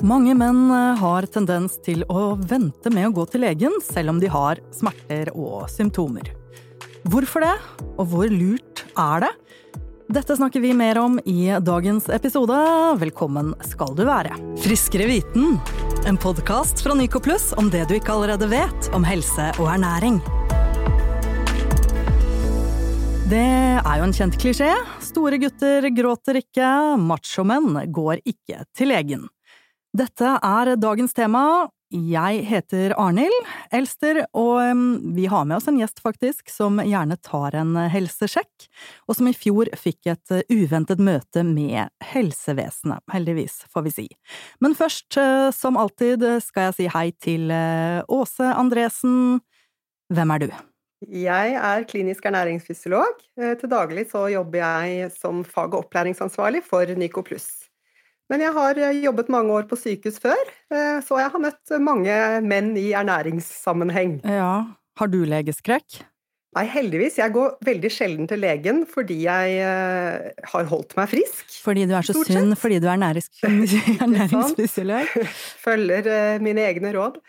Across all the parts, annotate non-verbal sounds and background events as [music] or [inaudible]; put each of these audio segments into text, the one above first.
Mange menn eh, har tendens til å vente med å gå til legen selv om de har smerter og symptomer. Hvorfor det, og hvor lurt er det? Dette snakker vi mer om i dagens episode. Velkommen skal du være. Friskere viten, en podkast fra Nyco Pluss om det du ikke allerede vet om helse og ernæring. Det er jo en kjent klisjé. Store gutter gråter ikke, machomenn går ikke til legen. Dette er dagens tema. Jeg heter Arnhild Elster, og vi har med oss en gjest, faktisk, som gjerne tar en helsesjekk, og som i fjor fikk et uventet møte med helsevesenet, heldigvis, får vi si. Men først, eh, som alltid, skal jeg si hei til eh, Åse Andresen. Hvem er du? Jeg er klinisk ernæringsfysiolog. Eh, til daglig så jobber jeg som fag- og opplæringsansvarlig for Nyco Pluss. Men jeg har eh, jobbet mange år på sykehus før, eh, så jeg har møtt mange menn i ernæringssammenheng. Ja, Har du legeskrekk? Nei, heldigvis. Jeg går veldig sjelden til legen fordi jeg uh, har holdt meg frisk. Fordi du er så sunn, fordi du er [laughs] ernæringsfysiolog? [laughs] Følger mine egne råd.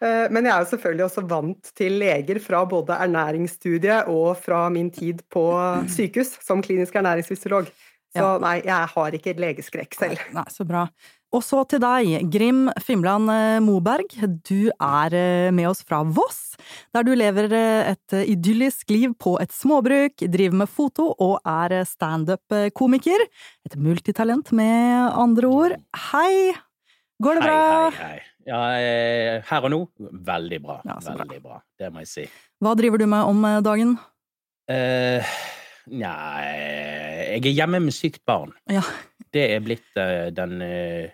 Men jeg er jo selvfølgelig også vant til leger fra både ernæringsstudiet og fra min tid på sykehus som klinisk ernæringsfysiolog. Så ja. nei, jeg har ikke legeskrekk selv. Nei, Så bra. Og så til deg, Grim Fimland eh, Moberg. Du er eh, med oss fra Voss, der du lever eh, et idyllisk liv på et småbruk, driver med foto og er standup-komiker. Et multitalent, med andre ord. Hei! Går det bra? Hei, hei, hei. Ja, her og nå, veldig bra. Ja, veldig bra. bra. Det må jeg si. Hva driver du med om dagen? Eh... Nei Jeg er hjemme med sykt barn. Ja. Det er blitt uh, den uh,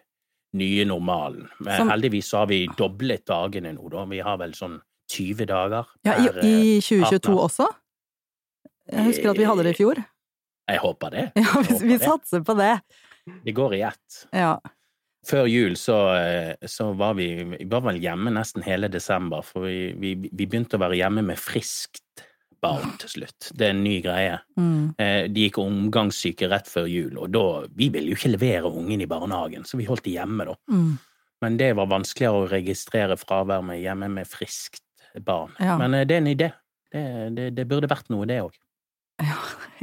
nye normalen. Men Som... heldigvis har vi doblet dagene nå, da. Vi har vel sånn 20 dager. Ja, I, i 2022 partner. også? Jeg husker at vi hadde det i fjor. Jeg håper det. Ja, vi, vi satser på det. Det går i ett. Ja. Før jul så, så, var vi, vi var vel hjemme nesten hele desember, for vi, vi, vi begynte å være hjemme med friskt barn til slutt. Det er en ny greie. Mm. Eh, de gikk omgangssyke rett før jul, og da Vi ville jo ikke levere ungen i barnehagen, så vi holdt de hjemme, da. Mm. Men det var vanskeligere å registrere fravær med hjemme med friskt barn. Ja. Men eh, det er en idé. Det, det, det burde vært noe, det òg. Ja,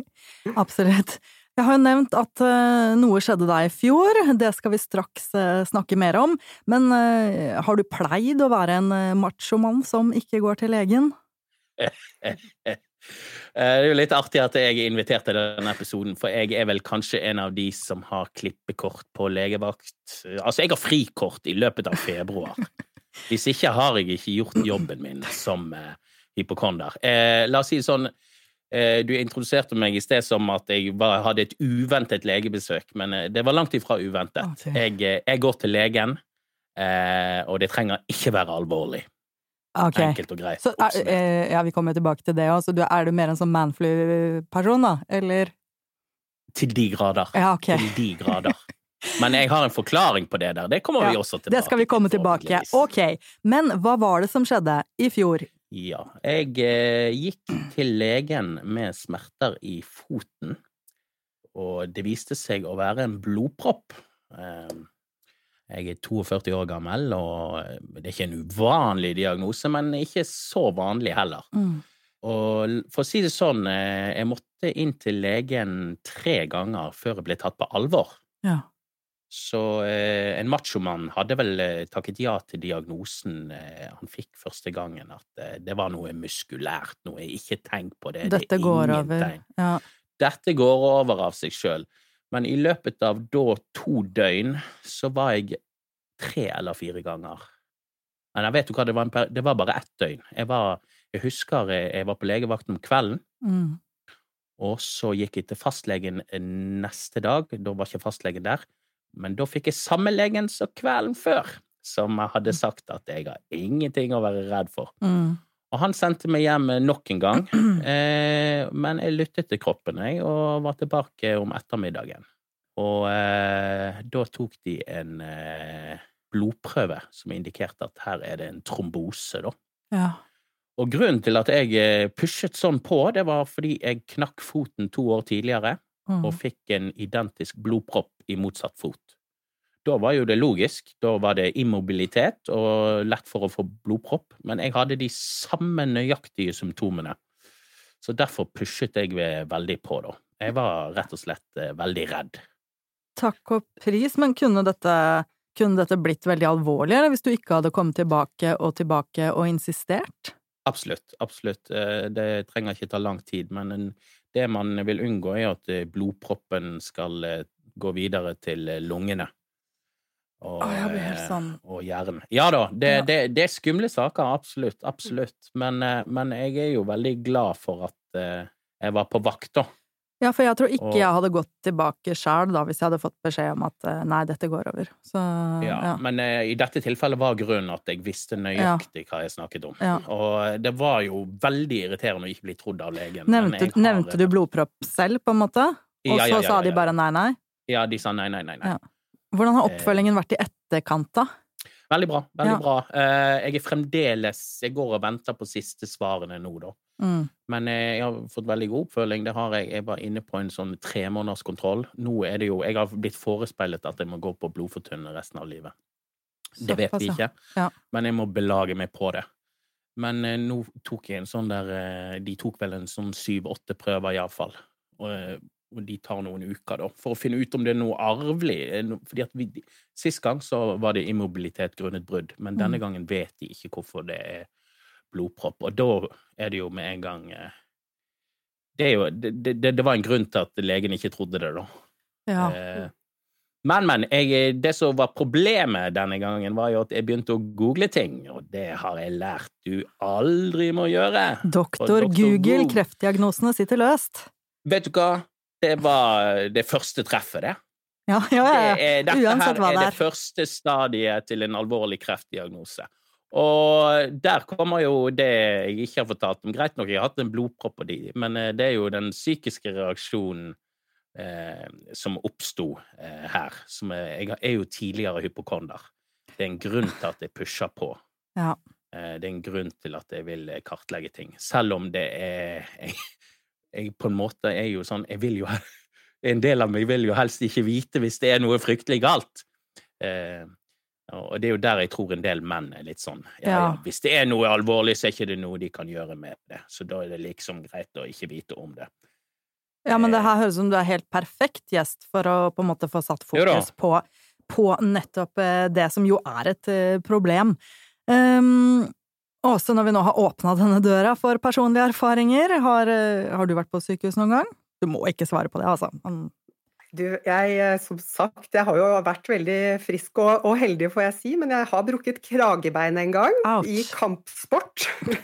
[laughs] absolutt. Jeg har jo nevnt at uh, noe skjedde deg i fjor, det skal vi straks snakke mer om. Men har du pleid å være en machomann som ikke går til legen? [laughs] Det er jo litt artig at jeg er invitert til denne episoden, for jeg er vel kanskje en av de som har klippekort på legevakt Altså, jeg har frikort i løpet av februar. [laughs] Hvis ikke har jeg ikke gjort jobben min som eh, hypokonder. Eh, la oss si det sånn eh, Du introduserte meg i sted som at jeg var, hadde et uventet legebesøk, men eh, det var langt ifra uventet. Okay. Jeg, eh, jeg, går til legen, eh, og det trenger ikke være alvorlig. Okay. Enkelt og greit. Så, er, eh, ja, vi kommer tilbake til det òg. Er du mer en sånn manflu-person, da? Eller? Til de grader. Ja, okay. Til de grader. [laughs] Men jeg har en forklaring på det der. Det kommer ja, vi også tilbake til. Det skal vi komme tilbake. Ok. Men hva var det som skjedde i fjor? Ja, jeg eh, gikk til legen med smerter i foten, og det viste seg å være en blodpropp. Eh, jeg er 42 år gammel, og det er ikke en uvanlig diagnose, men ikke så vanlig heller. Mm. Og for å si det sånn, eh, jeg måtte inn til legen tre ganger før jeg ble tatt på alvor. Ja. Så eh, en machomann hadde vel eh, takket ja til diagnosen eh, han fikk første gangen, at eh, det var noe muskulært, noe jeg Ikke tenk på det. Dette det går over. Ja. Dette går over av seg sjøl. Men i løpet av da to døgn så var jeg tre eller fire ganger. Men jeg vet jo hva, det var, en, det var bare ett døgn. Jeg, var, jeg husker jeg, jeg, var på legevakten om kvelden, mm. og så gikk jeg til fastlegen neste dag. Da var ikke fastlegen der, men da fikk jeg samme legen som kvelden før, som jeg hadde mm. sagt at jeg har ingenting å være redd for. Mm. Og han sendte meg hjem nok en gang, [clears throat] eh, men jeg lyttet til kroppen, jeg, og var tilbake om ettermiddagen. Og eh, da tok de en eh, blodprøve som indikerte at her er det en trombose, da. Ja. Og grunnen til at jeg eh, pushet sånn på, det var fordi jeg knakk foten to år tidligere mm. og fikk en identisk blodpropp i motsatt fot. Da var jo det logisk. Da var det immobilitet og lett for å få blodpropp. Men jeg hadde de samme nøyaktige symptomene. Så derfor pushet jeg veldig på, da. Jeg var rett og slett eh, veldig redd. Takk og pris, men kunne dette, kunne dette blitt veldig alvorlig, eller hvis du ikke hadde kommet tilbake og tilbake og insistert? Absolutt, absolutt. Eh, det trenger ikke ta lang tid, men det man vil unngå, er at eh, blodproppen skal gå videre til lungene og, helt sånn. og jern. Ja da, det, ja. Det, det, er skumle saker, absolutt. Absolutt. Men, eh, men, jeg er jo veldig glad for at eh, jeg var på vakt, da. Ja, for jeg tror ikke og, jeg hadde gått tilbake sjøl hvis jeg hadde fått beskjed om at nei, dette går over. Så, ja, ja. Men uh, i dette tilfellet var grunnen at jeg visste nøyaktig ja. hva jeg snakket om. Ja. Og det var jo veldig irriterende å ikke bli trodd av legen. Nevnte, har, nevnte du blodpropp selv, på en måte? Og så sa de bare nei, nei? Ja, de sa nei, nei, nei. nei. Hvordan har oppfølgingen vært i etterkant, da? Veldig bra. veldig ja. bra. Eh, jeg er fremdeles Jeg går og venter på siste svarene nå, da. Mm. Men eh, jeg har fått veldig god oppfølging. Det har jeg. Jeg var inne på en sånn tremånederskontroll. Nå er det jo Jeg har blitt forespeilet at jeg må gå på blodfortynnende resten av livet. Det vet vi ikke, ja. men jeg må belage meg på det. Men eh, nå tok jeg en sånn der De tok vel en sånn syv-åtte prøver, iallfall. Og de tar noen uker, da, for å finne ut om det er noe arvelig. Fordi at vi, Sist gang så var det immobilitet grunnet brudd, men denne mm. gangen vet de ikke hvorfor det er blodpropp. Og da er det jo med en gang eh, Det, jo, det, det, det var en grunn til at legen ikke trodde det, da. Ja. Eh, men, men. Jeg, det som var problemet denne gangen, var jo at jeg begynte å google ting, og det har jeg lært du aldri må gjøre. Doktor, Google, Google, kreftdiagnosene sitter løst. Vet du hva? Det var det første treffet, det. Ja, ja, ja. Det er, dette Uansett her er det, det første stadiet til en alvorlig kreftdiagnose. Og der kommer jo det jeg ikke har fortalt om. Greit nok, jeg har hatt en blodpropp på de, men eh, det er jo den psykiske reaksjonen eh, som oppsto eh, her. Som er, jeg er jo tidligere hypokonder. Det er en grunn til at jeg pusher på. Ja. Eh, det er en grunn til at jeg vil kartlegge ting. Selv om det er jeg, jeg på en måte er jo sånn Jeg vil jo [laughs] En del av meg vil jo helst ikke vite hvis det er noe fryktelig galt. Eh, og det er jo der jeg tror en del menn er litt sånn ja, ja. Hvis det er noe alvorlig, så er ikke det noe de kan gjøre med det. Så da er det liksom greit å ikke vite om det. Ja, men det her høres ut som du er helt perfekt gjest for å på en måte få satt fokus på, på, nettopp eh, det som jo er et uh, problem. Um, også når vi nå har åpna denne døra for personlige erfaringer, har, eh, har, du vært på sykehus noen gang? Du må ikke svare på det, altså. Man... Du, jeg, eh, som sagt, jeg har jo vært veldig frisk og, og, heldig, får jeg si, men jeg har brukket kragebein en gang Ouch. i kampsport. [laughs]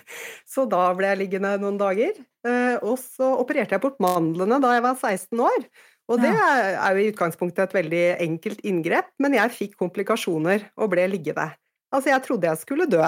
Så da ble jeg liggende noen dager. Eh, og så opererte jeg bort mandlene da jeg var 16 år. Og det er jo i utgangspunktet et veldig enkelt inngrep, men jeg fikk komplikasjoner og ble liggende. Altså, jeg trodde jeg skulle dø.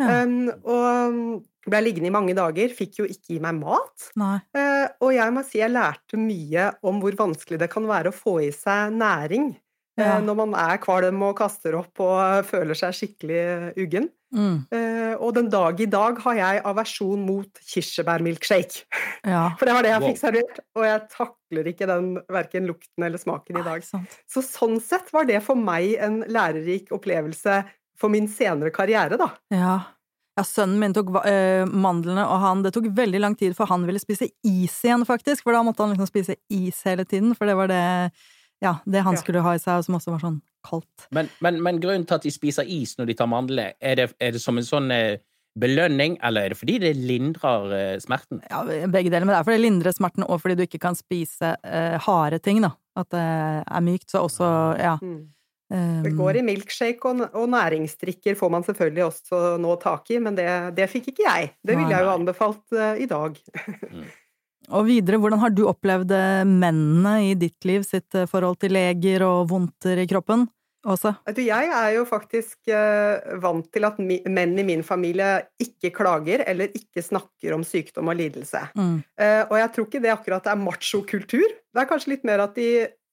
Ja. Um, og ble liggende i mange dager, fikk jo ikke gi meg mat. Uh, og jeg må si jeg lærte mye om hvor vanskelig det kan være å få i seg næring uh, når man er kvalm og kaster opp og føler seg skikkelig uggen. Mm. Uh, og den dag i dag har jeg aversjon mot kirsebærmilkshake. Ja. [laughs] For det var det jeg fikk servert, og jeg takler ikke den verken lukten eller smaken i dag. Så sånn sett var det for meg en lærerik opplevelse for min senere karriere, da. Ja. ja sønnen min tok uh, mandlene, og han, det tok veldig lang tid for han ville spise is igjen, faktisk. For da måtte han liksom spise is hele tiden, for det var det, ja, det han ja. skulle ha i seg, og som også var sånn kaldt. Men, men, men, grunnen til at de spiser is når de tar mandler, er det, er det som en sånn uh, belønning, eller er det fordi det lindrer uh, smerten? Ja, begge deler. Men det er fordi det lindrer smerten, og fordi du ikke kan spise harde ting, da. At det er mykt. Så også, ja. Mm. Det går i milkshake, og, og, næringsdrikker får man selvfølgelig også nå tak i, men det, det fikk ikke jeg. Det ville jeg jo anbefalt uh, i dag. [laughs] Mm. Og videre, hvordan har du opplevd eh, mennene i ditt liv sitt eh, forhold til leger og vondter i kroppen? Åse? Jeg er jo faktisk uh, vant til at mi, menn i min familie ikke klager eller ikke snakker om sykdom og lidelse. Mm. Uh, og jeg tror ikke det akkurat er machokultur. Det er kanskje litt mer at de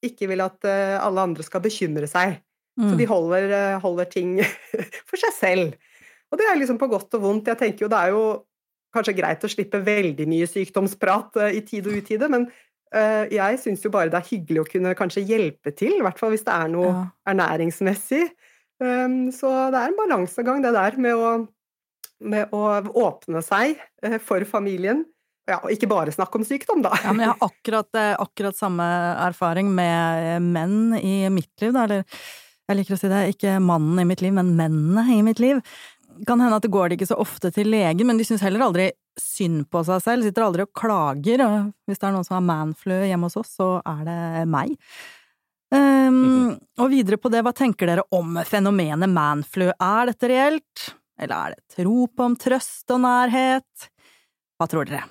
ikke vil at alle andre skal bekymre seg. Mm. Så de holder, eh, holder ting [laughs] for seg selv. Og det er liksom på godt og vondt. Jeg tenker jo det er jo kanskje greit å slippe veldig mye sykdomsprat eh, i tid og utide, men Eh, jeg syns jo bare det er hyggelig å kunne kanskje hjelpe til, i hvert fall hvis det er noe Ja. ernæringsmessig. Um, Så det er en balansegang, det der, med å, med å åpne seg for familien. Ja, og ikke bare snakke om sykdom, da. Ja, men jeg har [laughs] akkurat, akkurat samme erfaring med menn i mitt liv, da, eller jeg liker å si det, ikke mannen i mitt liv, men mennene i mitt liv. Kan hende at det går de ikke så ofte til legen, men de syns heller aldri synd på seg selv, sitter aldri og klager, og hvis det er noen som har manflu hjemme hos oss, så er det meg. Um, og videre på det, hva tenker dere om fenomenet manflu? Er dette reelt, eller er det et rop om trøst og nærhet? Hva tror dere?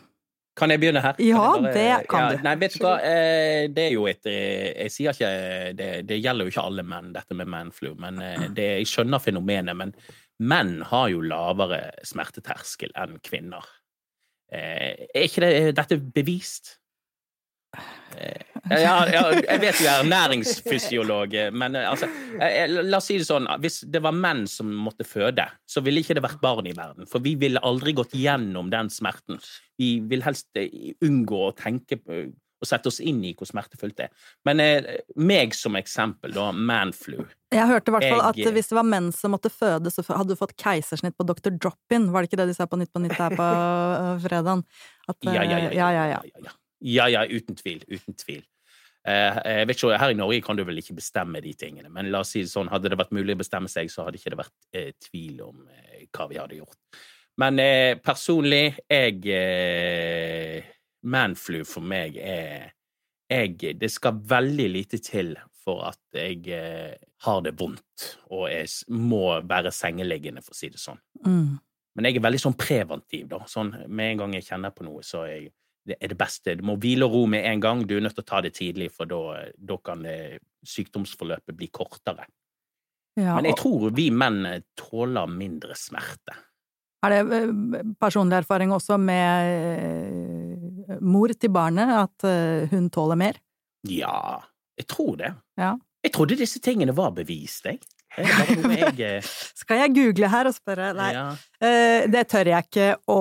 Kan jeg begynne her? Ja, bare, det kan du. Nei, vet du hva, eh, det er jo et eh, Jeg sier ikke det, det gjelder jo ikke alle menn, dette med manflu, men eh, det, jeg skjønner fenomenet. Men menn har jo lavere smerteterskel enn kvinner. Er ikke det, dette bevist? Eh, Ja, ja, jeg vet du er ernæringsfysiolog, eh, men eh, altså jeg, eh, La oss si det sånn, hvis det var menn som måtte føde, så ville ikke det vært barn i verden. For vi ville aldri gått gjennom den smerten. Vi vil helst unngå å tenke og sette oss inn i hvor smertefullt det er. Men meg som eksempel, da, manflu. Jeg hørte i hvert fall at hvis det var menn som måtte føde, så hadde du fått keisersnitt på Dr. Drop-In. Var det ikke det de sa på Nytt på Nytt her på fredagen? Ja, ja, ja. ja, ja, ja. ja, uten tvil. Uten tvil. Eh, jeg vet ikke, Her i Norge kan du vel ikke bestemme de tingene, men la oss si det sånn, hadde det vært mulig å bestemme seg, så hadde ikke det vært eh, tvil om eh, hva vi hadde gjort. Men eh, personlig, jeg eh, Manflu for meg er jeg, Det skal veldig lite til for at jeg eh, har det vondt og jeg må være sengeliggende, for å si det sånn. Mm. Men jeg er veldig sånn preventiv, da. Sånn, med en gang jeg kjenner på noe, så er jeg, det er det beste. Du må hvile og ro med en gang. Du er nødt til å ta det tidlig, for da, kan det, sykdomsforløpet bli kortere. Ja, Men jeg tror vi menn tåler mindre smerte. er det øh, personlig erfaring også med mor til barnet, at hun tåler mer? Ja, jeg tror det. Ja. Jeg trodde disse tingene var bevist, jeg. Jeg eh, [laughs] Skal jeg google her og spørre? Nei, ja, Uh, det tør jeg ikke å,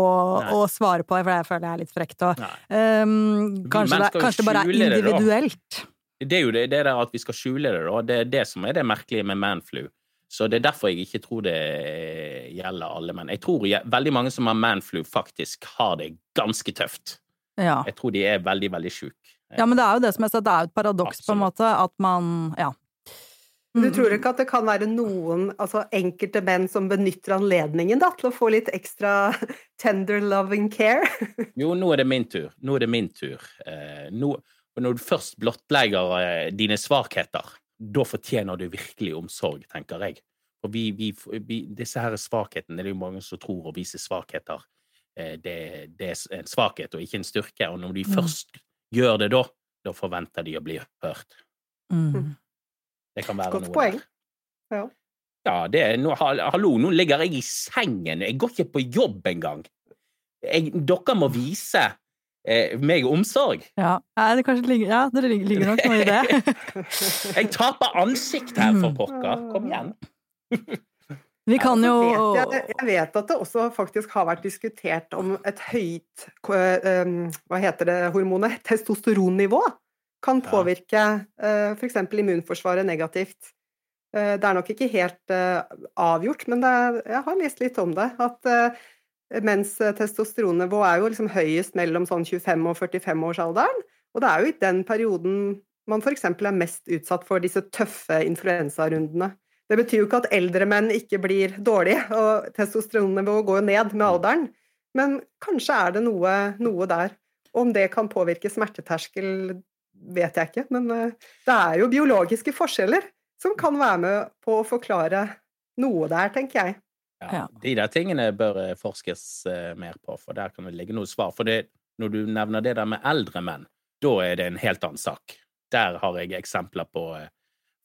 å svare på, for jeg føler jeg er litt frekt. Og, Um, kanskje, det, kanskje det bare er individuelt. det. Det er jo det, det der at vi skal skjule det, da. Det er det som er det merkelige med manflu. Så det er derfor jeg ikke tror det gjelder alle menn. Jeg tror jeg, veldig mange som har manflu, faktisk har det ganske tøft. Ja. Jeg tror de er veldig, veldig sjuke. ja, men det er jo det som jeg sa, det er jo et paradoks, på en måte, at man Ja. Du tror ikke at det kan være noen, altså enkelte menn som benytter anledningen da, til å få litt ekstra [laughs] tender loving care? [laughs] Jo, nå er det min tur. Nå er det min tur. Eh, nå, når du først blottlegger eh, dine svakheter, da fortjener du virkelig omsorg, tenker jeg. Og vi, vi, vi, disse her svakhetene, det er jo mange som tror å vise svakheter. Eh, det, det er en svakhet og ikke en styrke, og når de Mm. først gjør det da, da forventer de å bli hørt. Mm. Det kan være Godt noe poeng. der. Ja. Ja, det er noe, hallo, nå ligger jeg i sengen, jeg går ikke på jobb engang. Jeg, dere må vise eh, meg omsorg. Ja, det ligger, ja, det ligger, ligger nok noe i det. [laughs] Jeg taper ansikt her, for pokker. Kom igjen. [laughs] Vi kan jo vet jeg, jeg vet at det også faktisk har vært diskutert om et høyt eh, hva heter det hormonet, testosteronnivå, kan Ja. påvirke f.eks. immunforsvaret negativt. Eh, Det er nok ikke helt eh, avgjort, men det er, jeg har lest litt om det. At eh, mens testosteronnivå er jo liksom høyest mellom sånn 25 og 45-årsalderen, og det er jo i den perioden man f.eks. er mest utsatt for disse tøffe influensarundene. Det betyr jo ikke at eldre menn ikke blir dårlige, og testosteronnivået går jo ned med alderen, men kanskje er det noe, noe der. Om det kan påvirke smerteterskel, vet jeg ikke, men eh, det er jo biologiske forskjeller som kan være med på å forklare noe der, tenker jeg. Ja, de der tingene bør eh, forskes eh, mer på, for der kan det ligge noe svar. For det, når du nevner det der med eldre menn, da er det en helt annen sak. Der har jeg eksempler på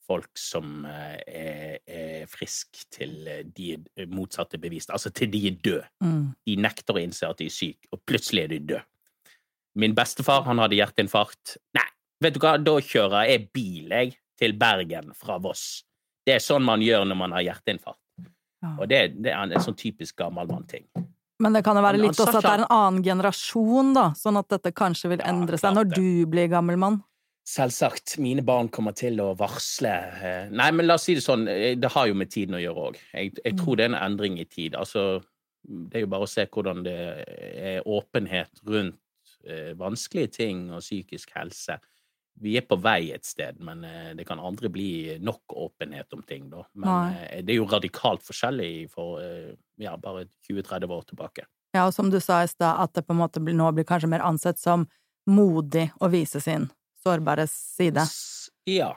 folk som er, er friske til de motsatte bevist. Altså til de er døde. mm. De nekter å innse at de er syke, og plutselig er de døde. Min bestefar han hadde hjerteinfarkt. Nei, vet du hva, da kjører jeg bil jeg, til Bergen fra Voss. Det er sånn man gjør når man har hjerteinfarkt. Og det, det er en sånn typisk gammelmann-ting. Men det kan jo være litt også at det er en annen generasjon, da, sånn at dette kanskje vil endre seg når du blir gammel mann. Selvsagt. Mine barn kommer til å varsle eh, Nei, men la oss si det sånn, eh, det har jo med tiden å gjøre òg. Jeg, jeg tror det er en endring i tid. Altså, det er jo bare å se hvordan det er åpenhet rundt eh, vanskelige ting og psykisk helse. Vi er på vei et sted, men eh, det kan aldri bli nok åpenhet om ting, da. Men Nei. eh, det er jo radikalt forskjellig for eh, ja, bare 20-30 år tilbake. Ja, og som du sa i stad, at det på en måte nå blir kanskje mer ansett som modig å vise sin sårbare side. Ja,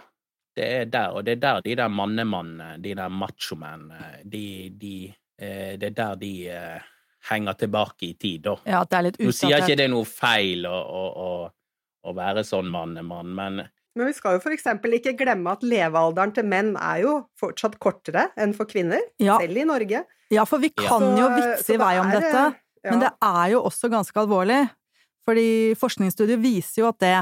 det er der, og det er der de der mannemannene, de der machomennene, de, de Det er der de henger tilbake i tid, da. Ja, at det er litt Nå sier ikke det noe feil å, å være sånn mannemann, men Men vi skal jo for eksempel ikke glemme at levealderen til menn er jo fortsatt kortere enn for kvinner, Ja, selv i Norge. ja, for vi kan ja. jo så vitse i vei om dette, ja. men det er jo også ganske alvorlig. Fordi forskningsstudier viser jo at det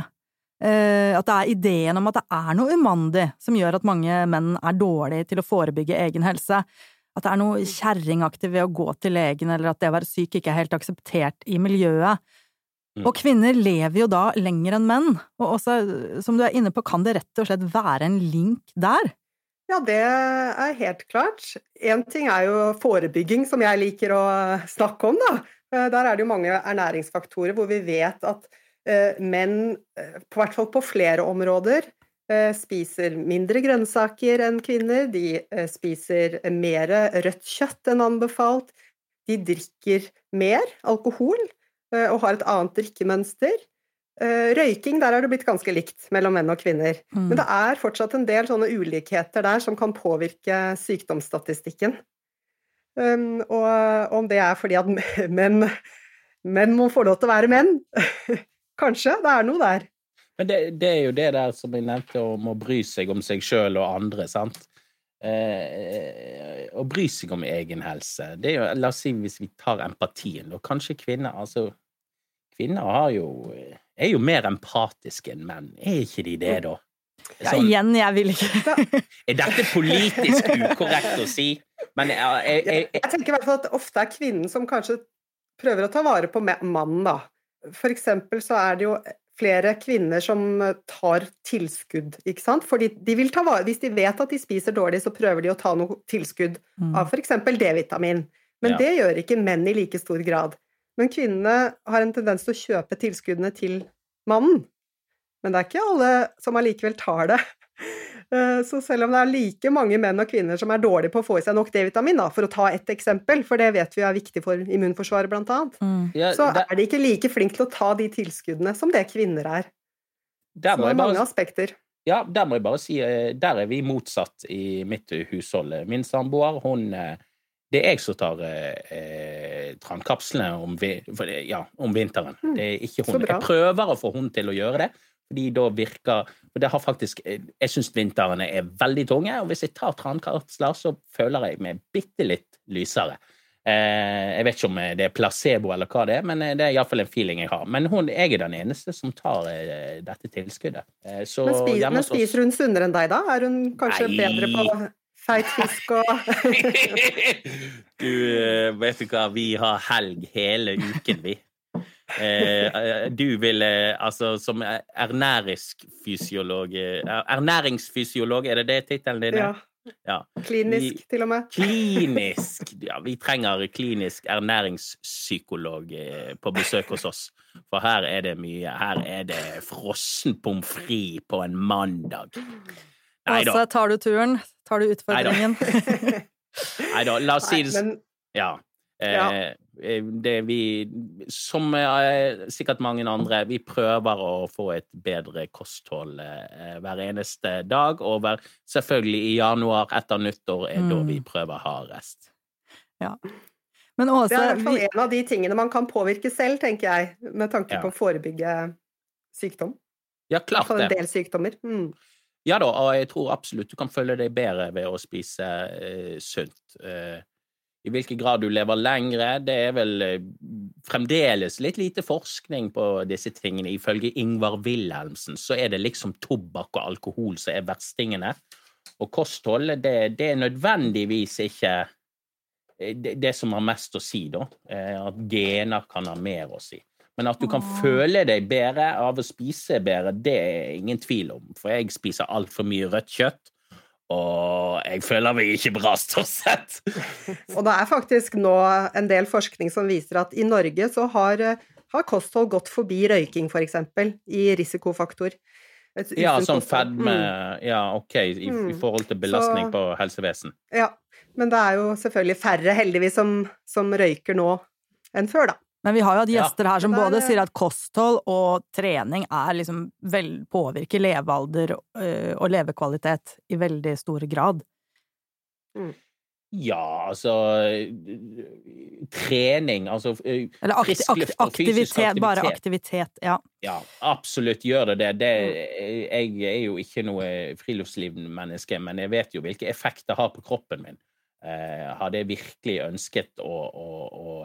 eh, at det er ideen om at det er noe umandig som gjør at mange menn er dårlige til å forebygge egen helse. At det er noe kjerringaktig ved å gå til legen, eller at det å være syk ikke er helt akseptert i miljøet. Mm. Og kvinner lever jo da lenger enn menn, og også, som du er inne på, kan det rett og slett være en link der? Ja, det er helt klart. Én ting er jo forebygging, som jeg liker å snakke om, da. Eh, Der er det jo mange ernæringsfaktorer hvor vi vet at eh, menn, eh, på hvert fall på flere områder, spiser mindre grønnsaker enn kvinner. De spiser mer rødt kjøtt enn anbefalt. De drikker mer alkohol og har et annet drikkemønster. Eh, Røyking, der er det blitt ganske likt mellom menn og kvinner. Mm. Men det er fortsatt en del sånne ulikheter der som kan påvirke sykdomsstatistikken. Um, og om det er fordi at [laughs] menn, menn må få lov til å være menn? [laughs] Kanskje. Det er noe der. Men det, det er jo det der som jeg nevnte, om å bry seg om seg sjøl og andre, sant. Eh, å bry seg om egen helse. Det er jo, la oss si hvis vi tar empatien, da. Kanskje kvinner Altså, kvinner har jo er jo mer empatiske enn menn. Er ikke de det, da? Ja, Sånn, igjen, jeg vil ikke [laughs] er dette politisk ukorrekt å si? Men jeg, jeg, jeg, Jeg tenker i hvert fall at det ofte er kvinnen som kanskje prøver å ta vare på mannen, da. For eksempel så er det jo flere kvinner som tar tilskudd, ikke sant. Fordi de vil ta vare Hvis de vet at de spiser dårlig, så prøver de å ta noe tilskudd Mm. av f.eks. D-vitamin. Men Ja. det gjør ikke menn i like stor grad. Men kvinnene har en tendens til å kjøpe tilskuddene til mannen. Men det er ikke alle som allikevel tar det. [laughs] Eh, Så selv om det er like mange menn og kvinner som er dårlige på å få i seg nok D-vitamin, for å ta ett eksempel, for det vet vi er viktig for immunforsvaret blant annet, Mm. ja, så der, er de ikke like flinke til å ta de tilskuddene som det kvinner er. der Så det er mange bare aspekter. Ja, der må jeg bare si eh, Der er vi motsatt i mitt hushold. Min samboer, hun eh, Det er jeg som tar eh, trankapslene trannkapslene om, vi- ja, om vinteren. Mm, Det er ikke hun. Jeg prøver å få hun til å gjøre det, fordi da virker og det har faktisk eh, Jeg syns vintrene er veldig tunge, og hvis jeg tar trannkapsler, så føler jeg meg bitte litt lysere. Eh, jeg vet ikke om det er placebo eller hva det er, men eh, det er iallfall en feeling jeg har. Men hun, jeg er den eneste som tar eh, dette tilskuddet. Eh, så Men, spiser, men spiser hun sunnere enn deg, da? Er hun kanskje Nei. bedre på feit fisk og [laughs] du, eh, vet du hva, vi har helg hele uken, vi. Eh, eh, du vil eh, altså som ernærisk fysiolog eh, Ernæringsfysiolog, er det det tittelen din Ja. er? Ja. Klinisk, til og med. Klinisk Ja, vi trenger klinisk ernæringspsykolog på besøk hos oss. For her er det mye. Her er det frossen pommes frites på en mandag. Nei da. Altså, tar du turen? Tar du utfordringen? Nei da. [laughs] La oss si det sånn. Ja. Ja. Eh, det vi Som eh, sikkert mange andre, vi prøver å få et bedre kosthold eh, hver eneste dag. Og hver, selvfølgelig i januar etter nyttår er da Mm. vi prøver hardest. Men det er i hvert fall vi, en av de tingene man kan påvirke selv, tenker jeg, med tanke Ja. på å forebygge sykdom. Ja, I hvert klart fall en del sykdommer. Mm. Ja da, og jeg tror absolutt du kan føle deg bedre ved å spise eh, sunt. Eh, I hvilken grad du lever lengre, det er vel eh, fremdeles litt lite forskning på disse tingene. Ifølge Ingvar Wilhelmsen så er det liksom tobakk og alkohol som er verstingene. Og kosthold, det, det er nødvendigvis ikke det, det som har mest å si, da. Eh, at gener kan ha mer å si. Men at du kan Åh. føle deg bedre av å spise bedre, det er ingen tvil om. For jeg spiser altfor mye rødt kjøtt, og jeg føler meg ikke bra, stort sett. [laughs] Og det er faktisk nå en del forskning som viser at i Norge så har, har kosthold gått forbi røyking, for eksempel, i risikofaktor. Ja, sånn fedme Mm. Ja, OK, i, i Mm. forhold til belastning Så- på helsevesen. Ja. Men det er jo selvfølgelig færre, heldigvis, som, som røyker nå enn før, da. Men vi har jo hatt Ja. gjester her som både sier at kosthold og trening er liksom vel, påvirker levealder øh, og levekvalitet i veldig stor grad. Ja, altså Trening, altså eh, Eller akti Frisk luft og fysisk aktivitet, bare aktivitet. aktivitet, ja. Ja, absolutt gjør det det. det. Mm. Jeg er jo ikke noe friluftslivmenneske, men jeg vet jo hvilke effekter det har på kroppen min. Eh, hadde jeg virkelig ønsket å, å, å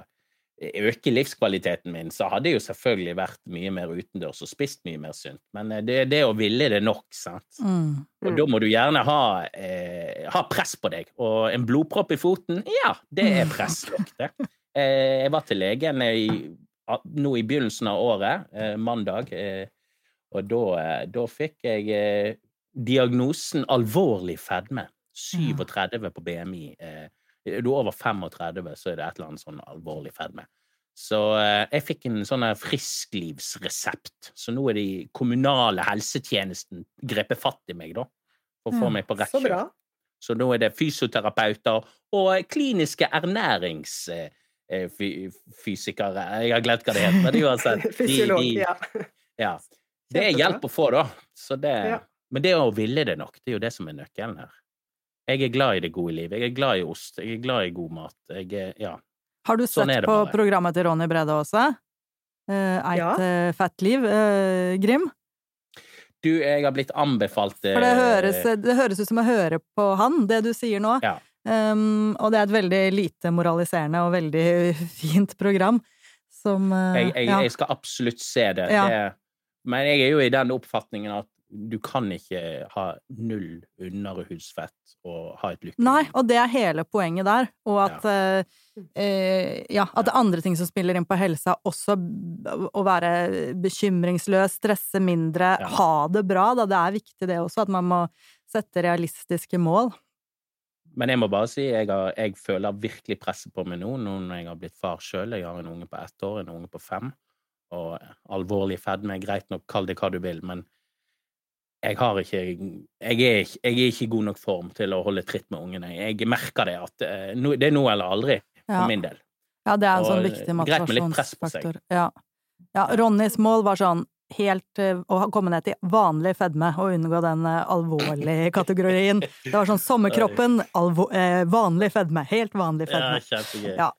øke livskvaliteten min, så hadde jeg jo selvfølgelig vært mye mer utendørs og spist mye mer sunt. Men det det, det å ville det nok, sant. Mm. Og da må du gjerne ha, eh, ha press på deg. Og en blodpropp i foten, ja, det er press nok, det. Eh, jeg var til legen i, nå i begynnelsen av året, eh, mandag, eh, og da, eh, da fikk jeg eh, diagnosen alvorlig fedme. 37 på BMI. Eh, er du over 35, så er det et eller annet sånn alvorlig fedme. Så eh, jeg fikk en sånn frisklivsresept. Så nå er de kommunale helsetjenesten grepet fatt i meg, da. For å få Ja, meg på rett Så bra. kjøl. Så nå er det fysioterapeuter og kliniske ernæringsfysikere Jeg har glemt hva det heter, men uansett. [laughs] Fysiolog, ja. ja. Det er hjelp å få, da. Så det. Men det å ville det nok, det er jo det som er nøkkelen her. Jeg er glad i det gode liv. Jeg er glad i ost. Jeg er glad i god mat. Jeg er, ja. Har du Sånn sett på bare. programmet til Ronny Brede også? Eh, Eit Ja. eh, fett liv, eh, Grim? Du, jeg har blitt anbefalt For det høres, det høres ut som å høre på han, det du sier nå. Ja. Um, og det er et veldig lite moraliserende og veldig [laughs] fint program som uh, jeg, jeg, ja. jeg skal absolutt se det. Ja. det. Men jeg er jo i den oppfatningen at du kan ikke ha null underhudsfett og ha et lykkelig Nei, og det er hele poenget der. Og at ja. eh, ja, at det er andre ting som spiller inn på helsa, også å være bekymringsløs, stresse mindre, Ja. ha det bra, da. Det er viktig det også, at man må sette realistiske mål. Men jeg må bare si jeg, har, jeg føler virkelig presset på meg nå, nå når jeg har blitt far sjøl. Jeg har en unge på ett år, en unge på fem. Og alvorlig fedme, greit nok, kall det hva du vil, men jeg har ikke jeg er, ikke- jeg er ikke i god nok form til å holde tritt med ungene. Jeg merker det at eh, det er nå eller aldri, for Ja. min del. Ja, det er en sånn viktig motivasjonsfaktor. Ja. ja, Ronnys mål var sånn helt eh, å komme ned til vanlig fedme og unngå den eh, alvorlige [laughs] kategorien. Det var sånn sommerkroppen, alvo eh, vanlig fedme, helt vanlig fedme. Ja, kjempegøy. Ja.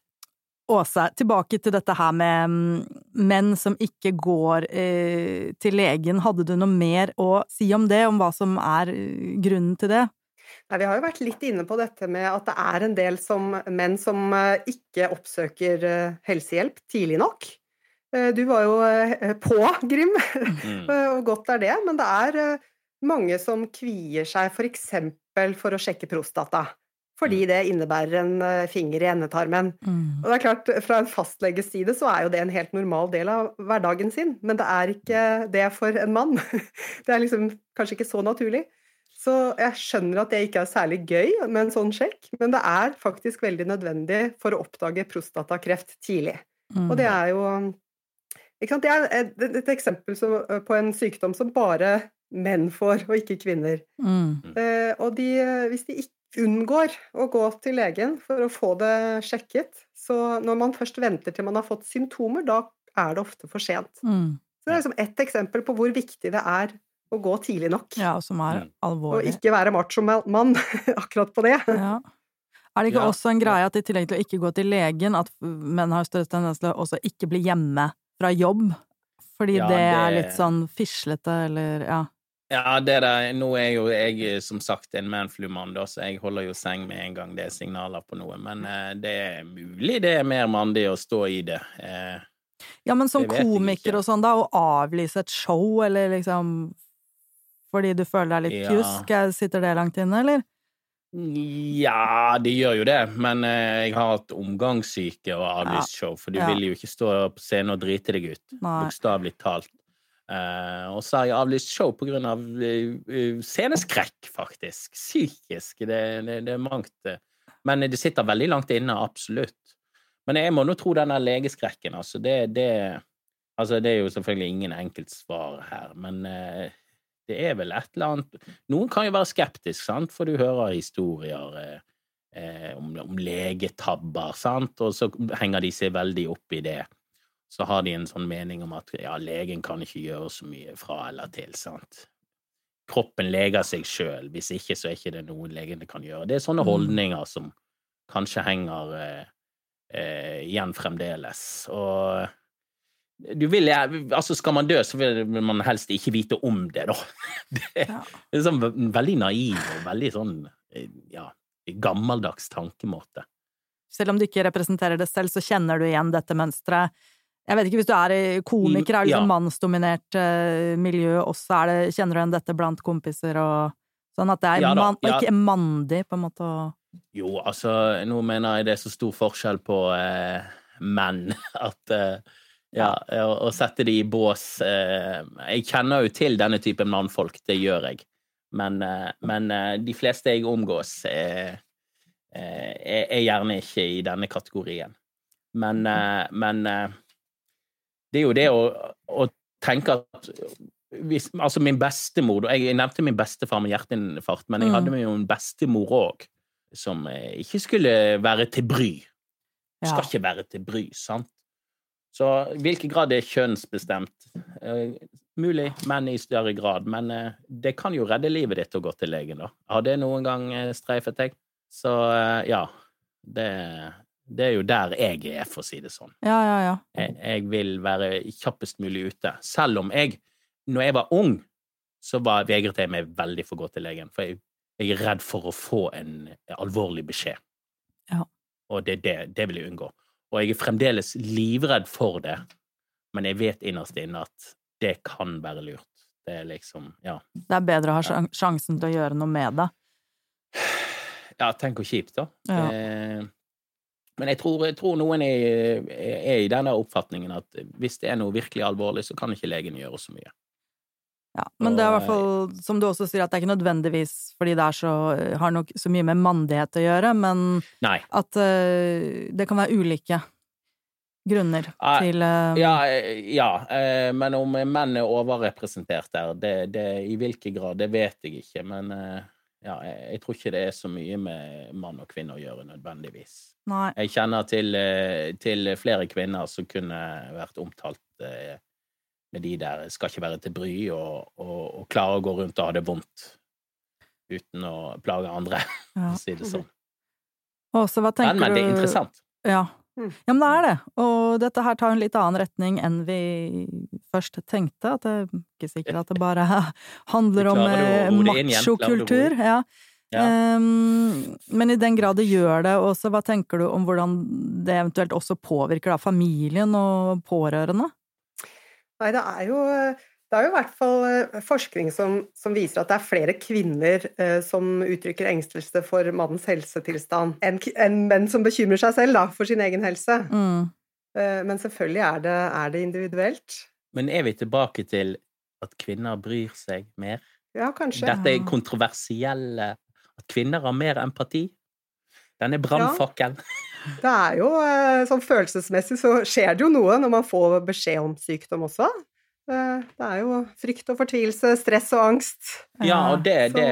Åse, tilbake til dette her med mm, menn som ikke går eh, til legen. Hadde du noe mer å si om det, om hva som er eh, grunnen til det? Nei, vi har jo vært litt inne på dette med at det er en del som, menn som eh, ikke oppsøker eh, helsehjelp tidlig nok. Eh, Du var jo på, Grim, Mm. [laughs] og godt er det, men det er mange som kvier seg f.eks. For, for å sjekke prostata. Fordi det innebærer en eh, finger i endetarmen. Mm. Og det er klart, Fra en fastleges side så er jo det en helt normal del av hverdagen sin, men det er ikke det for en mann. [laughs] Det er liksom kanskje ikke så naturlig. Så jeg skjønner at det ikke er særlig gøy med en sånn sjekk, men det er faktisk veldig nødvendig for å oppdage prostatakreft tidlig. Mm. Og det er jo ikke sant? Det er et, et eksempel som, på en sykdom som bare menn får, og ikke kvinner. Mm. Eh, og de, hvis de ikke unngår å gå til legen for å få det sjekket, så når man først venter til man har fått symptomer, da er det ofte for sent. Mm. Så det er liksom ett eksempel på hvor viktig det er å gå tidlig nok. Ja, og som er alvorlig. Og ikke være macho-mann [laughs] akkurat på det. Ja. Er det ikke Ja. også en greie at i tillegg til å ikke gå til legen, at menn har større tendens til å også ikke bli hjemme fra jobb? Fordi Ja, det, er litt sånn fislete, eller ja. Ja, det der, nå er jo jeg eh, som sagt en manflu-mann, så jeg holder jo seng med en gang det er signaler på noe. Men eh, det er mulig det er mer mandig å stå i det. Eh, Ja, men som komiker og sånn, da, å avlyse et show, eller liksom Fordi du føler deg litt Ja. pjusk, er- sitter det langt inne, eller? Ja, det gjør jo det, men eh, jeg har hatt omgangssyke og avlyst show, for du Ja. vil jo ikke stå på scenen og drite deg ut, bokstavelig talt. Eh, og så har jeg avlyst show grunn av eh, sceneskrekk, faktisk. Psykisk. Det, det, det er mangt. Men det sitter veldig langt inne, absolutt. Men jeg må nå tro den der legeskrekken, altså. Det, det, altså, det er jo selvfølgelig ingen enkeltsvar her, men uh, det er vel et eller annet Noen kan jo være skeptisk, sant, for du hører historier eh, om, om legetabber, sant, og så henger de seg veldig opp i det. Så har de en sånn mening om at ja, legen kan ikke gjøre så mye fra eller til, sant. Kroppen leger seg sjøl, hvis ikke så er ikke det noe legene kan gjøre. Det er sånne Mm. holdninger som kanskje henger eh, eh, igjen fremdeles. Og du vil, altså skal man dø, så vil man helst ikke vite om det, da. [laughs] Det er sånn veldig naiv og veldig sånn eh, ja, gammeldags tankemåte. Selv om du ikke representerer det selv, så kjenner du igjen dette mønsteret. Jeg vet ikke, hvis du er komiker, er det Ja. sånn mannsdominert eh, miljø også, det, kjenner du igjen dette blant kompiser og sånn at det er Ja da, man, ja. ikke mandig, på en måte, Jo, altså, nå mener jeg det er så stor forskjell på eh, menn [laughs] at eh, ja, å sette de i bås eh, Jeg kjenner jo til denne typen mannfolk, det gjør jeg. Men, eh, men eh, de fleste jeg omgås, er, er gjerne ikke i denne kategorien. Men, men det er jo det å, å tenke at hvis, Altså, min bestemor Jeg, jeg nevnte min bestefar med hjerteinfarkt, men jeg Mm. hadde jo en bestemor òg som eh, ikke skulle være til bry. ja. Skal ikke være til bry, sant? Så i hvilken grad det er kjønnsbestemt? Eh, mulig men i større grad, men eh, det kan jo redde livet ditt å gå til legen, da. Har det noen gang eh, streifet deg? Så eh, ja. Det, det er jo der jeg er, for å si det sånn. Ja, ja, ja. Jeg, jeg vil være kjappest mulig ute. Selv om jeg, når jeg var ung, så var, vegret jeg meg veldig for å gå til legen. For jeg, jeg er redd for å få en alvorlig beskjed. Ja. Og det, det, det vil jeg unngå. Og jeg er fremdeles livredd for det, men jeg vet innerst inne at det kan være lurt. Det er liksom Ja. Det er bedre å ha sjansen til å gjøre noe med det. Ja, tenk hvor kjipt, da. Ja. Eh, men jeg tror, jeg tror noen er, er i denne oppfatningen at hvis det er noe virkelig alvorlig, så kan ikke legen gjøre så mye. Ja, men det er i hvert fall, som du også sier, at det er ikke nødvendigvis fordi det så, har nok så mye med mandighet å gjøre, men Nei. at uh, det kan være ulike grunner Ah, til uh, Ja, eh, ja uh, men om menn er overrepresentert der, det, det, i hvilken grad, det vet jeg ikke. Men eh, ja, jeg, jeg tror ikke det er så mye med mann og kvinne å gjøre, nødvendigvis. Nei. Jeg kjenner til, eh, til flere kvinner som kunne vært omtalt eh, med de der skal ikke være til bry og, og, og klare å gå rundt og ha det vondt uten å plage andre, [laughs] Ja. å si det sånn. Også, Men, men det er du interessant. Ja. Mm. ja, men det er det. Og dette her tar en litt annen retning enn vi først tenkte. At det er ikke sikkert at det bare [laughs] handler om eh, machokultur. Ja. Ja. Ehm, men i den grad det gjør det, også, hva tenker du om hvordan det eventuelt også påvirker da, familien og pårørende? Nei, det er jo det er jo i hvert fall eh, forskning som, som viser at det er flere kvinner eh, som uttrykker engstelse for mannens helsetilstand, enn en menn som bekymrer seg selv da, for sin egen helse. Mm. Eh, men selvfølgelig er det, er det individuelt. Men er vi tilbake til at kvinner bryr seg mer? Ja, kanskje. Dette er kontroversielle At kvinner har mer empati? Denne brannfakkelen. Det er jo eh, sånn følelsesmessig så skjer det jo noe når man får beskjed om sykdom også. Eh, Det er jo frykt og fortvilelse, stress og angst. Ja, og det, det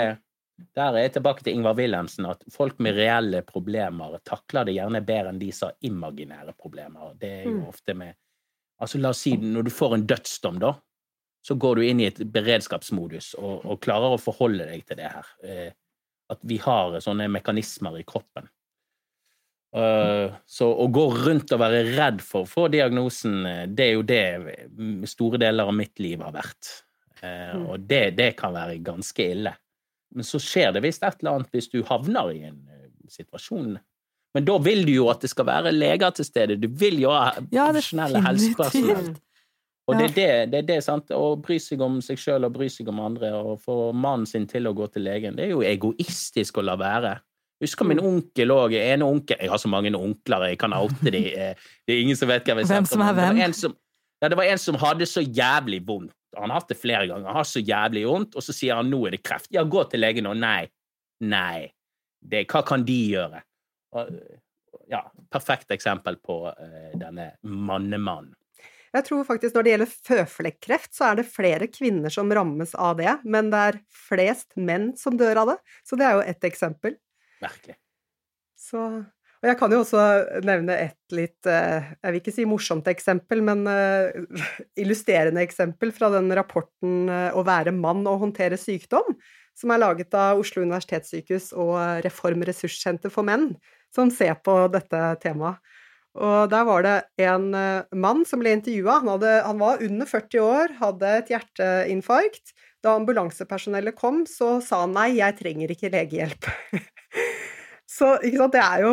Der er jeg tilbake til Ingvar Wilhelmsen, at folk med reelle problemer takler det gjerne bedre enn de som har imaginære problemer. Det er jo Mm. ofte med Altså, la oss si når du får en dødsdom, da, så går du inn i et beredskapsmodus og, og klarer å forholde deg til det her. Eh, At vi har sånne mekanismer i kroppen. Eh, Så å gå rundt og være redd for å få diagnosen, eh, det er jo det store deler av mitt liv har vært. Eh, Mm. Og det, det kan være ganske ille. Men så skjer det visst et eller annet hvis du havner i en situasjon. Men da vil du jo at det skal være leger til stede. Du vil jo ha Ja, profesjonelle helsepersonell. Og det er det, det er det, sant. Å bry seg om seg sjøl og bry seg om andre, og få mannen sin til å gå til legen. Det er jo egoistisk å la være. Husker min onkel òg. Jeg har så mange onkler, jeg kan oute de. eh, Det er ingen som vet hvem jeg Hvem som om. hvem. Det var som- Ja, det var en som hadde så jævlig vondt. Han har hatt det flere ganger. Han har så jævlig vondt, og så sier han nå er det kreft. Ja, gå til legen nå. Nei. Nei. Det, hva kan de gjøre? Og, ja, perfekt eksempel på uh, denne mannemannen. Jeg tror faktisk når det gjelder føflekkreft, så er det flere kvinner som rammes av det, men det er flest menn som dør av det. Så det er jo ett eksempel. Virkelig. Så, og jeg kan jo også nevne et litt, eh, jeg vil ikke si morsomt eksempel, men eh, illustrerende eksempel fra den rapporten eh, 'Å være mann og håndtere sykdom', som er laget av Oslo universitetssykehus og Reform ressurssenter for menn, som ser på dette temaet. Og der var det en mann som ble intervjua. Han, han var under 40 år, hadde et hjerteinfarkt. Da ambulansepersonellet kom, så sa han nei, jeg trenger ikke legehjelp. [laughs] så ikke sant, det er jo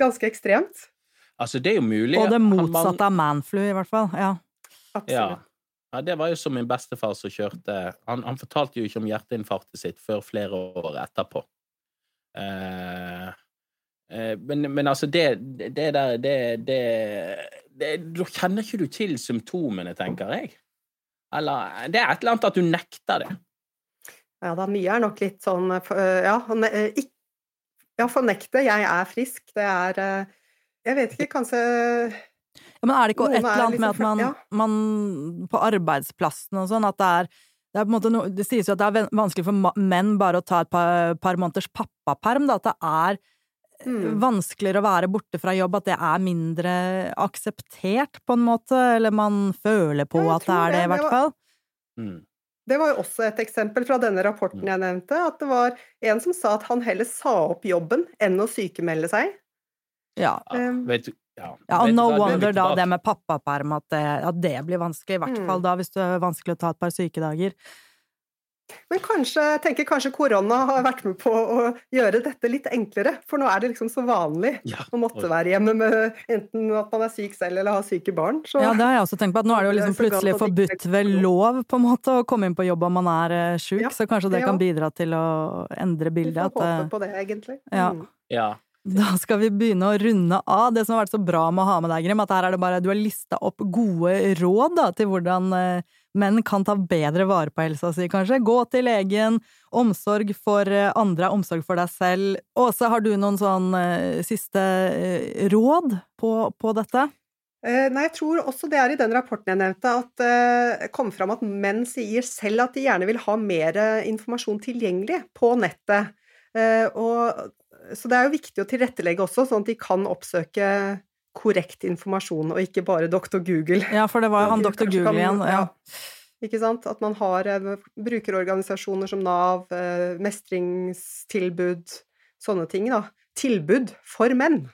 ganske ekstremt. Altså, det er jo mulig Og det motsatte av manflu, i hvert fall. Ja. Ja. Absolutt. ja, det var jo som min bestefar som kjørte Han, han fortalte jo ikke om hjerteinfarktet sitt før flere år etterpå. Eh, eh, men, men altså, det, det der det, det, det Da kjenner ikke du til symptomene, tenker jeg. Eller Det er et eller annet at du nekter det. Ja da, mye er nok litt sånn eh, Ja, han, eh, ikk- ja fornekte 'jeg er frisk', det er eh, Jeg vet ikke, kanskje Ja, men er det ikke et eller er annet med at liksom man, ja. man på arbeidsplassen og sånn, at det er det, er på en måte no, det sies jo at det er vanskelig for menn bare å ta et par, par måneders pappaperm, da, at det er eh, Mm. vanskeligere å være borte fra jobb, at det er mindre akseptert, på en måte, eller man føler på Ja, at det er det, det. i hvert fall. Mm. Det var jo også et eksempel fra denne rapporten jeg nevnte, at det var en som sa at han heller sa opp jobben enn å sykemelde seg. Ja. Ja, Um, vet du ja. Ja, og Vet no er wonder da det med pappaperm, at at det blir vanskelig, i hvert Mm. fall da hvis det er vanskelig å ta et par sykedager. Men kanskje, jeg tenker kanskje korona har vært med på å gjøre dette litt enklere, for nå er det liksom så vanlig Ja, å måtte være hjemme med enten at man er syk selv eller har syke barn. Så Ja, det har jeg også tenkt på, at nå er det jo liksom plutselig forbudt ved lov. på en måte, å komme inn på jobb om man er eh, sjuk, Ja, så kanskje det det kan bidra til å endre bildet. vi får At, håpe eh, på det, egentlig. ja. Mm. ja. Da skal vi begynne å runde av. Det som har vært så bra med å ha med deg, Grim, at her er det bare du har lista opp gode råd da, til hvordan eh, menn kan ta bedre vare på helsa si, kanskje. Gå til legen, omsorg for andre andre, omsorg for deg selv. Åse, har du noen sånn eh, siste eh, råd på, på dette? Eh, Nei, jeg tror også det er i den rapporten jeg nevnte, at eh, det kom fram at menn sier selv at de gjerne vil ha mer eh, informasjon tilgjengelig på nettet. Eh, Og, så det er jo viktig å tilrettelegge også, sånn at de kan oppsøke korrekt informasjon, og ikke bare doktor Google. Ja, for det var jo han doktor Google kan- igjen. Ja. Ikke sant? At man har eh, brukerorganisasjoner som Nav, eh, mestringstilbud, sånne ting, da. Tilbud for menn.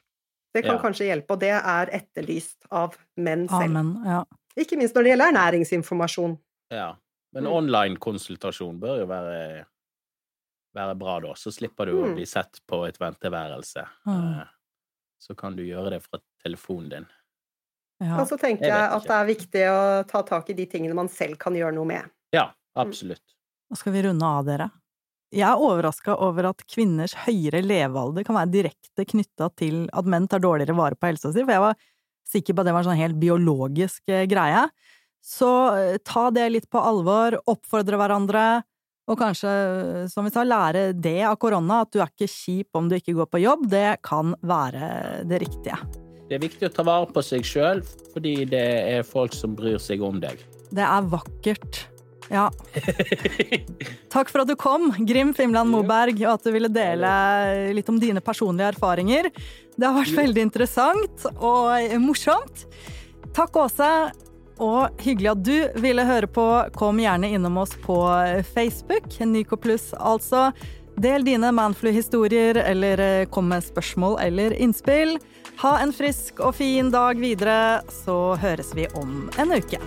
Det kan Ja. kanskje hjelpe, og det er etterlyst av menn selv. Amen. Ja. Ikke minst når det gjelder ernæringsinformasjon. Ja. Men Mm. online-konsultasjon bør jo være, være bra, da. Så slipper du å Mm. bli sett på et venteværelse. Mm. Så kan du gjøre det fra telefonen din. Ja. Og så tenker jeg jeg at ikke. det er viktig å ta tak i de tingene man selv kan gjøre noe med. Ja, Mm. absolutt. Nå skal vi runde av, dere. Jeg er overraska over at kvinners høyere levealder kan være direkte knytta til at menn tar dårligere vare på helsa si, for jeg var sikker på at det var en sånn helt biologisk eh, greie. Så eh, ta det litt på alvor, oppfordre hverandre, og kanskje, eh, som vi sa, lære det av korona, at du er ikke kjip om du ikke går på jobb, det kan være det riktige. Det er viktig å ta vare på seg sjøl, fordi det er folk som bryr seg om deg. Det er vakkert. Ja. [laughs] Takk for at du kom, Grim Fimland Moberg, og at du ville dele litt om dine personlige erfaringer. Det har vært veldig interessant og morsomt. Takk, Åse. Og hyggelig at du ville høre på. Kom gjerne innom oss på Facebook, Nyco pluss altså. Del dine Manflu-historier, eller eh, kom med spørsmål eller innspill. Ha en frisk og fin dag videre, så høres vi om en uke.